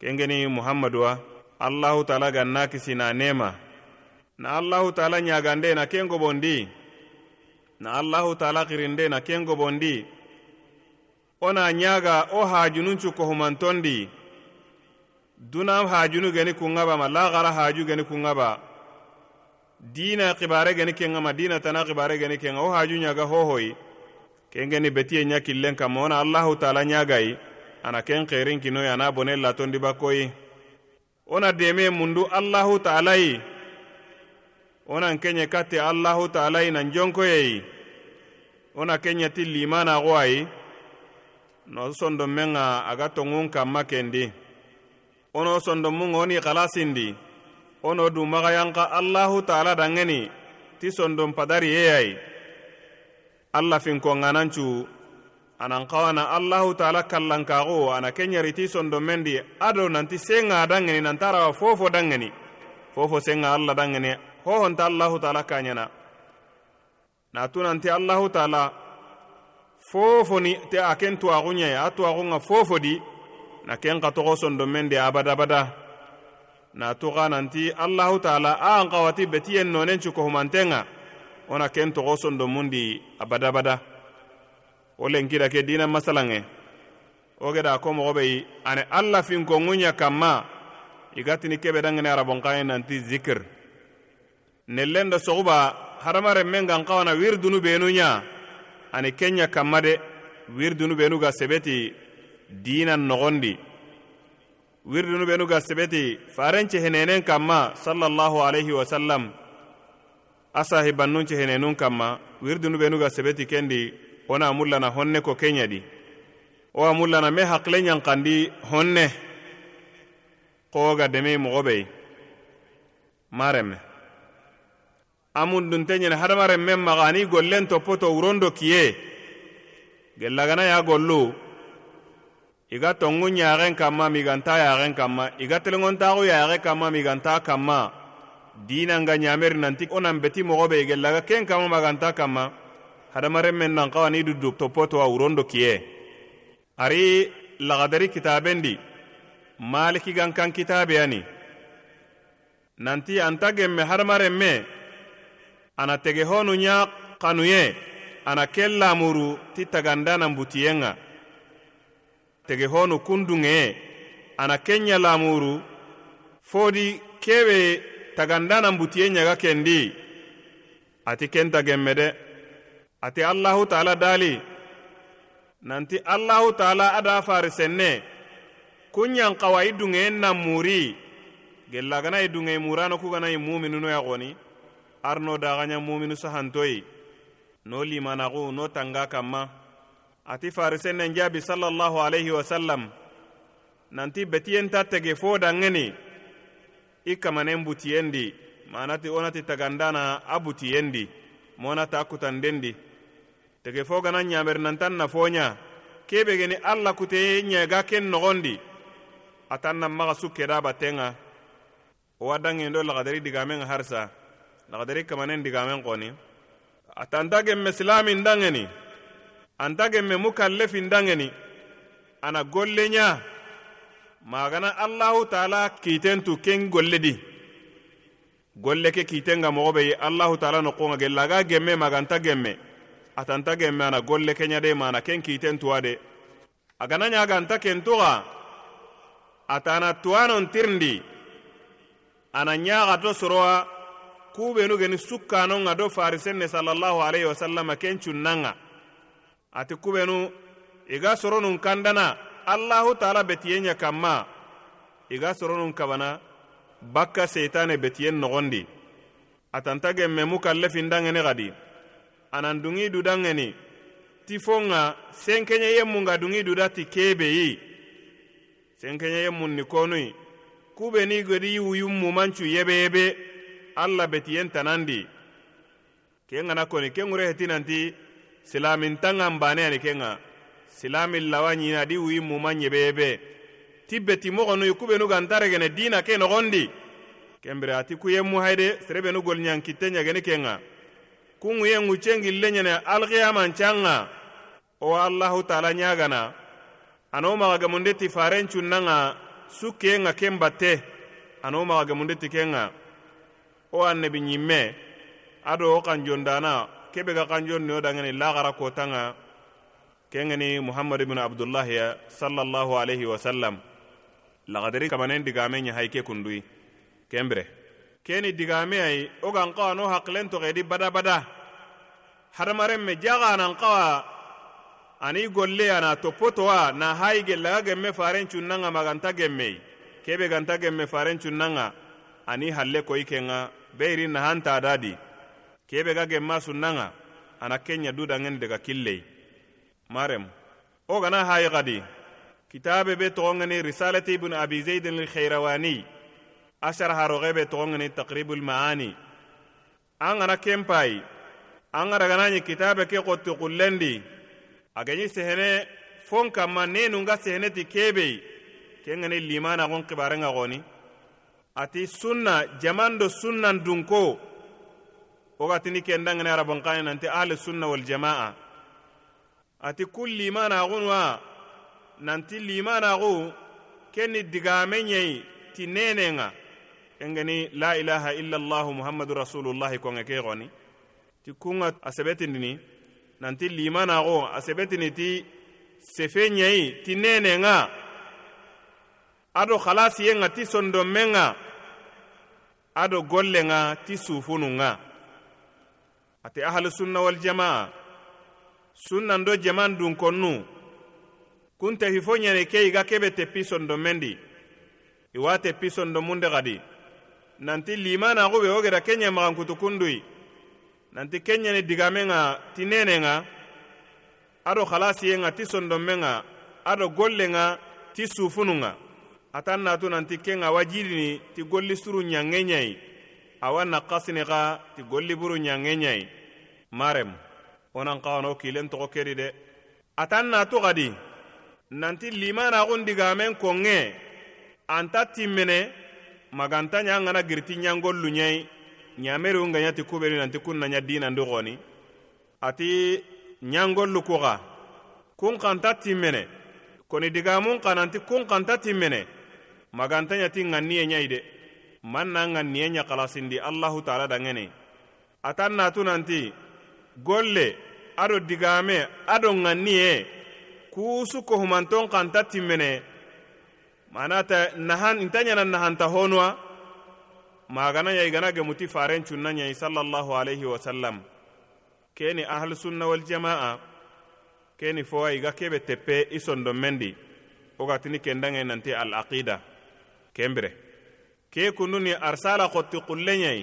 kengeni muhammaduwa allahu taala ganna kisi na nema. Na allahu taala ɲagande na ken gobondi na allahu taala xirinde na ken gobondi wo na ɲaga wo hajununcu kohumantondi duna hajunu geni kunŋaba ma laxara haju geni kunŋaba dina xibare geni kenŋa ma dina tana xibare geni kenŋa wo haju ɲaga hohoyi kengeni betiye ɲa killen kanma wona allahu taala ɲagayi ana ken xerin kinoyi ana bone latondi bakkoyi wona deme mundu allahu taalayi wonan kenɲe kate allahu taalayi nan jonkoyeyi wona kenɲeti limanaxo ayi no sondon men ga aga tongun kanma kendi wono sondon mun woni xalasindi wono dumaxayanxa allahu taala dangeni ti sondon padari yeyayi alla finkonŋanancu anan kawana allahu taala kallankaxu ana kenyariti sondon mendi ado nanti senga dangeni nantarawa fofo dangeni. Fofo senga allah dangeni hohonta allahu taala kaɲana natu nanti allahu taala fofoni te a ken tuwaxuɲe a tuwaxunga fofo di na ken xa toxo sondon mendi abadabada natu xa nanti allahu taala a an xawati betiyen nonencu kohumantenga wona ken toxo sondo mundi abadabada. Wo lenkida ke dina masalanŋe wo geda ko moxo ani alla finkonŋuɲa kanma i gatini kebe dangene arabonkaye nanti zikir. Nellen do soxuba hadamaren men gan xawana wirdunu benuɲa ani kenɲa kanma de wirdunu benu ga sebeti dina noxondi wirdunu benu ga sebeti farenche henenen kanma sallallahu alaihi wasallam asahi bannunche henenun kanma wirdunu benu ga sebeti kendi wona mullana honne ko kenyadi wo mullana me hakile ɲankandi honne ko ga deme mogo bei maremme. A mundunte ɲene hadamaren men maga ani gollen toppoto wurondo kiye. Gellagana ya gollu i ga tongu ɲaxen kanma miganta yaxen kanma i ga telengontaxu yaxe kanma miganta kanma dinanga ɲameri nanti wo nan beti mogo be gellaga ken kama. Maganta kanma hadamaren men nan xawani dudu toppoto a wurondo kiye ari lagadari kitabendi. Maliki gankan kitabeyani nanti anta genme hadamaren me. Ana tege honu ɲa kanuye ana ken lamuru ti taganda butiyen butiyenga tege honu kundunge ana kenya lamuru fodi kewe tagandana mbutiye ɲaga kendi. Ati kenta gemme de ati allahu taala dali. Nanti allahu taala ada fari senne kunɲan kawa i dunŋeyen nan muri. Gellagana i murano kugana i muminunoya goni arno daganya muminu sahantoyi no limanaxu no tanga kanma ati fari sennen jaabi sallallahu alaihi wasallam nanti betiyenta tege fo danŋeni i kamanen butiyendi manati wonati tagandana a butiyendi monata a kutandendi tege fo gana ɲameri nantan na foɲa kebe geni alla kute ɲega ken nogondi atan na maga su keda battenga wo wa dangen do lagadari digamen harsa lagadari kamanen digamen koni. Atanta gemme silamin dangeni anta gemme mukallefin dangeni ana golle ɲa magana allahu taala kitentu ken golle di golle ke kitenga mogo be allahu taala nokonga gella aga gemme maganta gemme. Atanta gemme ana golle kenya de mana ken kitentuwa de agana ɲaganta kentuga. Atana tuwanon tirndi ana ɲagato sorowa kubenu geni sukkanonga do farisenne sallallahu alaihi wasallam ken cunnanga ati kubenu i ga soronun kandana allahu taala betiyen ɲa kanma i ga soronun kabana bakka seitane betiyen nogondi. Atanta genme mu gemme mukallefindangene gadi. Anan dungi dudangeni ti fonga senkenya yemmunga dungi duda ti kebeyi. Senkenya yemmun ni konui. Kubeni gedi wuyun mumancu yebeyebe. Alla betiyen tanandi. Ke ngana koni ke ŋure heti silamin mbane baneyani kenga silamin lawa nyina di wuyi bebe. Tibbe ti beti yukube i gantare gene dina ke no gondi kembere ati kuye muhaide serebenu kitenya gene kenga kunŋu ye ŋu cengille ɲene alkiyamancanŋa o allahu taala ɲagana ano maxagamunde ti faren cunnanŋa sukkeye ŋa kemba te. Ano maxagamunde ti kenga. O wo annabi ɲimme ado wo kanjondana kebe ga kanjonni no dangani lagara kotanga kengeni ibn abdullah ya sallallahu alaihi wasallam lagadari kamanen digame ɲa hayke kundui. Kembire keni digame ai wo gan kawa no hakilen togedi bada bada. Hadamaren me jaganan kawa ani golle ana toppotowa na hayi gellaga gemme faren cunnanga maganta gemmei kebe ganta gemme faren cunnanga ani halle koyi kenga beirin nahanta dadi kebe ga gemma sunnanga ana kenya dudangeni daga killei marem wo gana hayi gadi. Kitabe be togongeni risalati ibnu abi zaidin alkhairawani a haroge be togongeni taqribu lmaani an gana kenpayi an ga daganañi kitabe ke xotti xullendi a geɲi sehene fon kanma nenunga sehene ti kebei ke ngeni limanaxun xibarenga xoni ati sunna jaman do sunnan dunko wo gatini kendangene arabonkani nanti ahli sunna waljamaa ati kun limanaxunwa nanti limanaxu kenni digame ɲei ti nenenga kengeni la ilaha illa allah muhammadu rasulullahi konge ke xoni ti kunga a sebetindini nanti limanaxo a sebetini ti sefe ɲei ti nenenga ado halasiyenga ti sondomenga ado gollenga ti sufununga ate ahlu sunna wal jamaa. Sunna do jaman dun konnu kunte hifo ɲene ke iga ga kebe teppi sondo mendi. I teppi sondo munde gadi. Nanti limanaxube wo geda maxan ɲemaxankutu kundui. Nanti ke ɲene digamen ŋa ti nenen ga ado xalasiyen ŋa ti sondonmen ŋa ado gollen ga ti sufunun ŋa atan natu nanti ken ga wajidini ti golli suru ɲange ɲayi awa nakasini xa ti golli buru ɲayi ɲai wo nan xawano kilen toxo kedi de. Atan natu xadi nanti limanaxun digamen konŋe anta timmene maganta ɲa ŋana giriti ɲangollu ɲayi ɲameriun ga ɲati kubeni nanti kun na ɲa dinandi xoni ati ɲangollu kuxa kun xanta timmene. Koni digamun xa nanti kun xanta timmene. Maganta ɲati ŋanniye ɲayi de man na ŋanniye ɲa xalasindi allahu taala dangeni atan natu nanti golle ado digame ado ŋanniye kuusu kohumanton kanta timmene. Manata nahan inta ɲana nahanta honuwa magana ya igana gemuti faren cunna ɲai sallallahu alaihi wasallam keni ahlu sunna wal keni fowa iga kebe teppe i sondon mendi. Wo gatini kendaŋe nanti al aqida kembire ke kunduni arsala xotti xullenɲai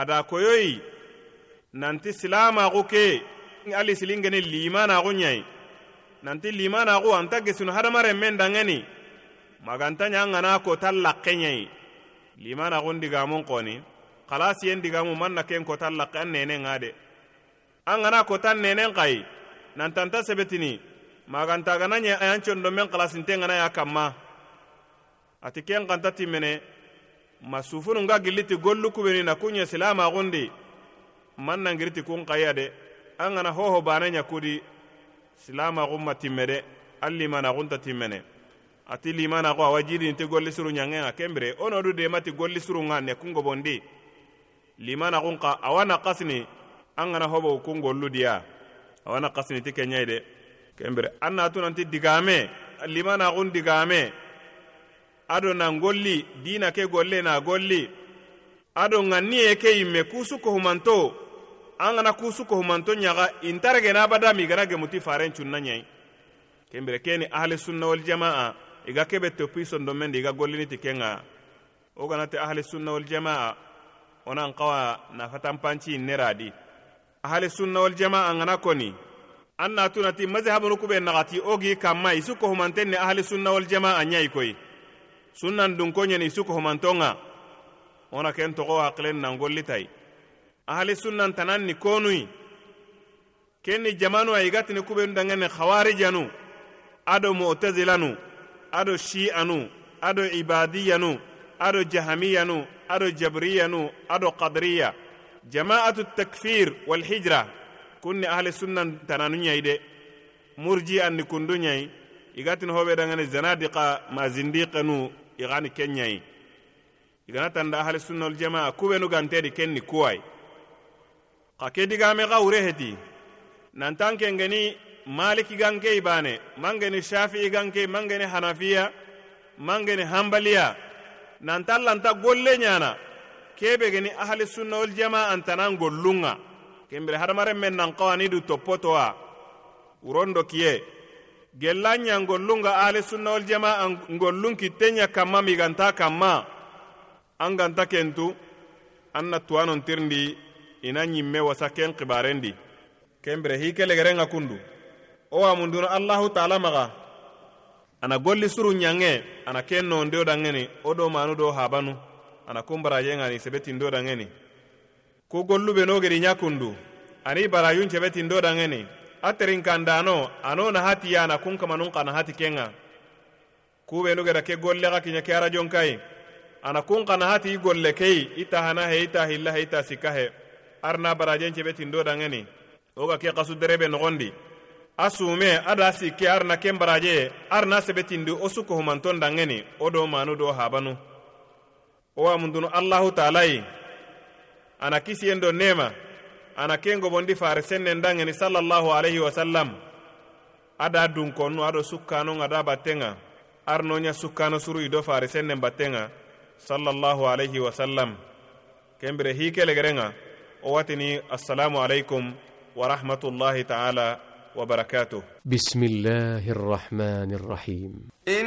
ada koyoyi nanti silamaxu ke ali silingeni limanaxu ɲai nanti limanaxu anta gesinu hadamaren men dangeni? Maganta ɲa ŋana kotan laxenɲai limanaxun digamun xoni xalasiyen digamu man na ken kotan laxe an nenen ŋa de an gana kotan nenen xayi nantanta sebetini? Maganta gana ɲe ayan condomen xalasinten ŋana ya kanma ati ken xanta timmene masufunu nga giliti gollu kubeni na kunya silama silamaxundi man nangiriti kun xaya de. An gana hoho bana kudi silama gumma timme alli mana limanaxunta timmene. Ati limanaxu awa jidiniti golli suru ɲangen kembre ono du de mati golli surun ga ne kungobondi limanaxun xa awa naxasini an gana hobo kun gollu diya awana qasni kenɲai de. Kembre anna tunanti digame. Limanaxun digame ado nan golli dina ke golle na golli. Ado ŋanniye ke yimme kusu kohumanto. An gana kusu kohumanto ɲaga na badami gana gemuti faren cunna ɲai kembire keni ahli sunna wal jamaa iga kebe topi sondomendi men iga gollini ti kenga. Wo ganate ahli sunna wal jamaa onan kawa nafatan panci neradi. Ahali sunna wal jamaa ngana koni. An natunati mazhabunu kube nagati ogi kamma isu ko humanten ni ahli sunna wal jamaa nyai koy sunnan dun ko nyani isu ko humantonga. Ona ken to ko aqlen nan gollitai ahli sunnan tanan ni konui. Ken ni jamanu ay gatini kubenu dangeni hawarijanu ado mu'tazilanu. Ado shi'anu. Ado ibadiyanu. Ado jahamiyanu. Ado jabriyanu. Ado qadriya. Jama'atu takfir wal hijra. Kunni ahli sunnan tananu ñayi de. Murji anni kundu nyai igatin hobe dangani zanadiqa ma zindiqanu igani ken ñayi igana tanda hali sunna wal jamaa kubenu gantedi kenni kuway xa ke digame xa wure nantan kengeni maliki ganke ibane mangeni shafi'i ganke mangeni hanafiya mangeni hambaliya. Nantan lanta golle ɲana kebe geni ahli sunna wal jamaa antanan gollunga kembire hadamaren men nan kawanidu toppotowa wurondo kiye gellanya ngollunga ali sunnawol jama ngollun kittenya kanma miganta kanma an ganta kentu an na tuwanon tirindi ina ɲimme wasa ken xibarendi ken bire ŋa kundu wo wamundunu allahu taala maga ana golli suru ɲanŋe ana ken nondio danŋeni wo do manu do habanu ana kun barajen sebetindo danŋeni ku gollu be no gedi ɲa kundu ani barajun sebetindo danŋeni a terinkandano ano na hati yana kun kamanun kana hati kenga. Kube no gada ke golle ga kinya ke arajon kai ana kun kana hati golle kei ita hana he ita hilla he ita sikka he. Arna barajen cebe tindo dangani o ga ke kasu derebe nogondi. A sume ada sikke arna ken baraje arna sebetindi o suko humanton dangani o do manu do habanu. O wa mundunu allahu taalayi ana kisiyen do nema ana kengo bondi fare sennen dangeni sallallahu alayhi wa sallam ada dunkonnu ado sukkano ada battenga arnonya sukkano suru ido fare sennen battenga sallallahu alayhi wa sallam kembire hikelegerenga o watini assalamu alaikum wa rahmatullahi ta'ala وبركاته بسم الله الرحمن الرحيم إن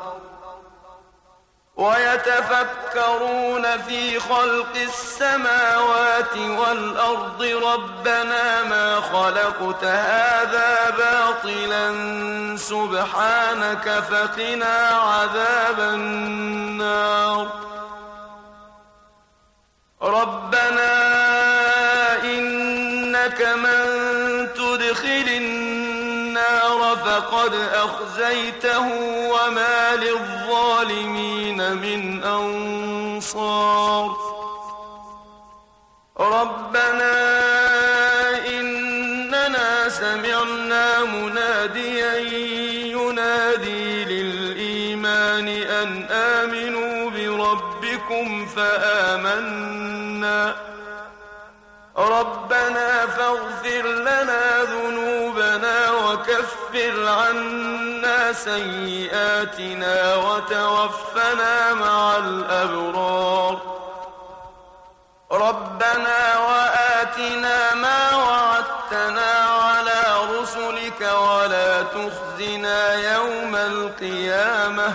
ويتفكرون في خلق السماوات والأرض ربنا ما خلقت هذا باطلا. سبحانك فقنا عذاب النار. ربنا إنك من فقد أخزيته وما للظالمين من أنصار. ربنا إننا سمعنا مناديا ينادي للإيمان أن آمنوا بربكم فآمنا. ربنا فاغفر لنا ذنوبنا عنا سيئاتنا وتوفنا مع الأبرار. ربنا وآتنا ما وعدتنا على رسلك ولا تخزنا يوم القيامة.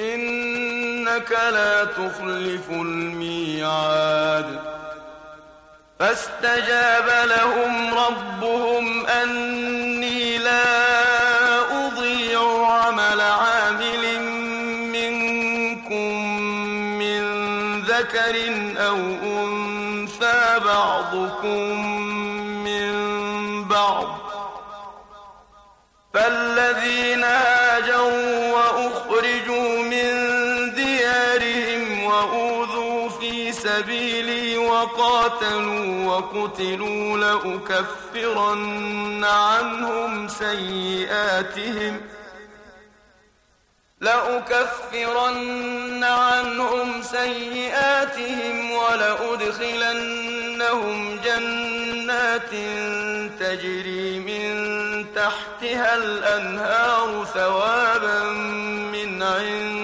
إنك لا تخلف الميعاد. فاستجاب لهم ربهم أني سبيلي وقاتلوا وقتلوا لأكفرن عنهم سيئاتهم لأكفرن عنهم سيئاتهم ولأدخلنهم جنات تجري من تحتها الأنهار ثوابا من عند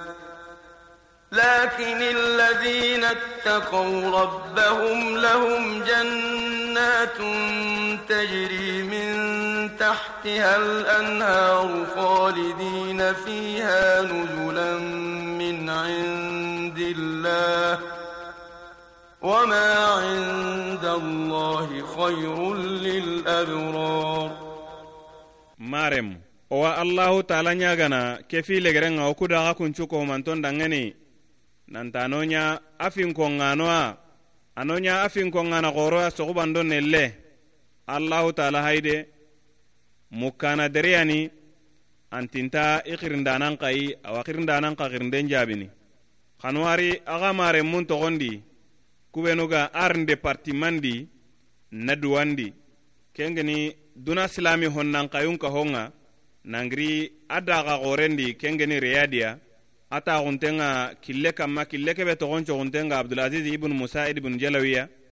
لكن الذين اتقوا ربهم لهم جنات تجري من تحتها الأنهار خالدين فيها نزلا من عند الله وما عند الله خير للأبرار. مارم owa allahu taala ɲagana kefi legerenga wo kudaxa kuncu kohumanton dangeni nanta anoɲa a? Finkonganoa anoɲa a finkongana xoroya soxubando nelle? Allahu taala hayde mukkana dereyani antinta i xirindanan xayi awa xirindanan xa xirinden jabini xanuwari axa maren mun toxondi kubenuga arnde departimandi na duwandi kengeni duna silami honnan xayun kahonŋa nangiri a daxa xorendi kengeni reyadiya a taxuntenga kille kanma kille kebe toxon coxuntenga abdulaziz ibnu musaid ibnu jalawiya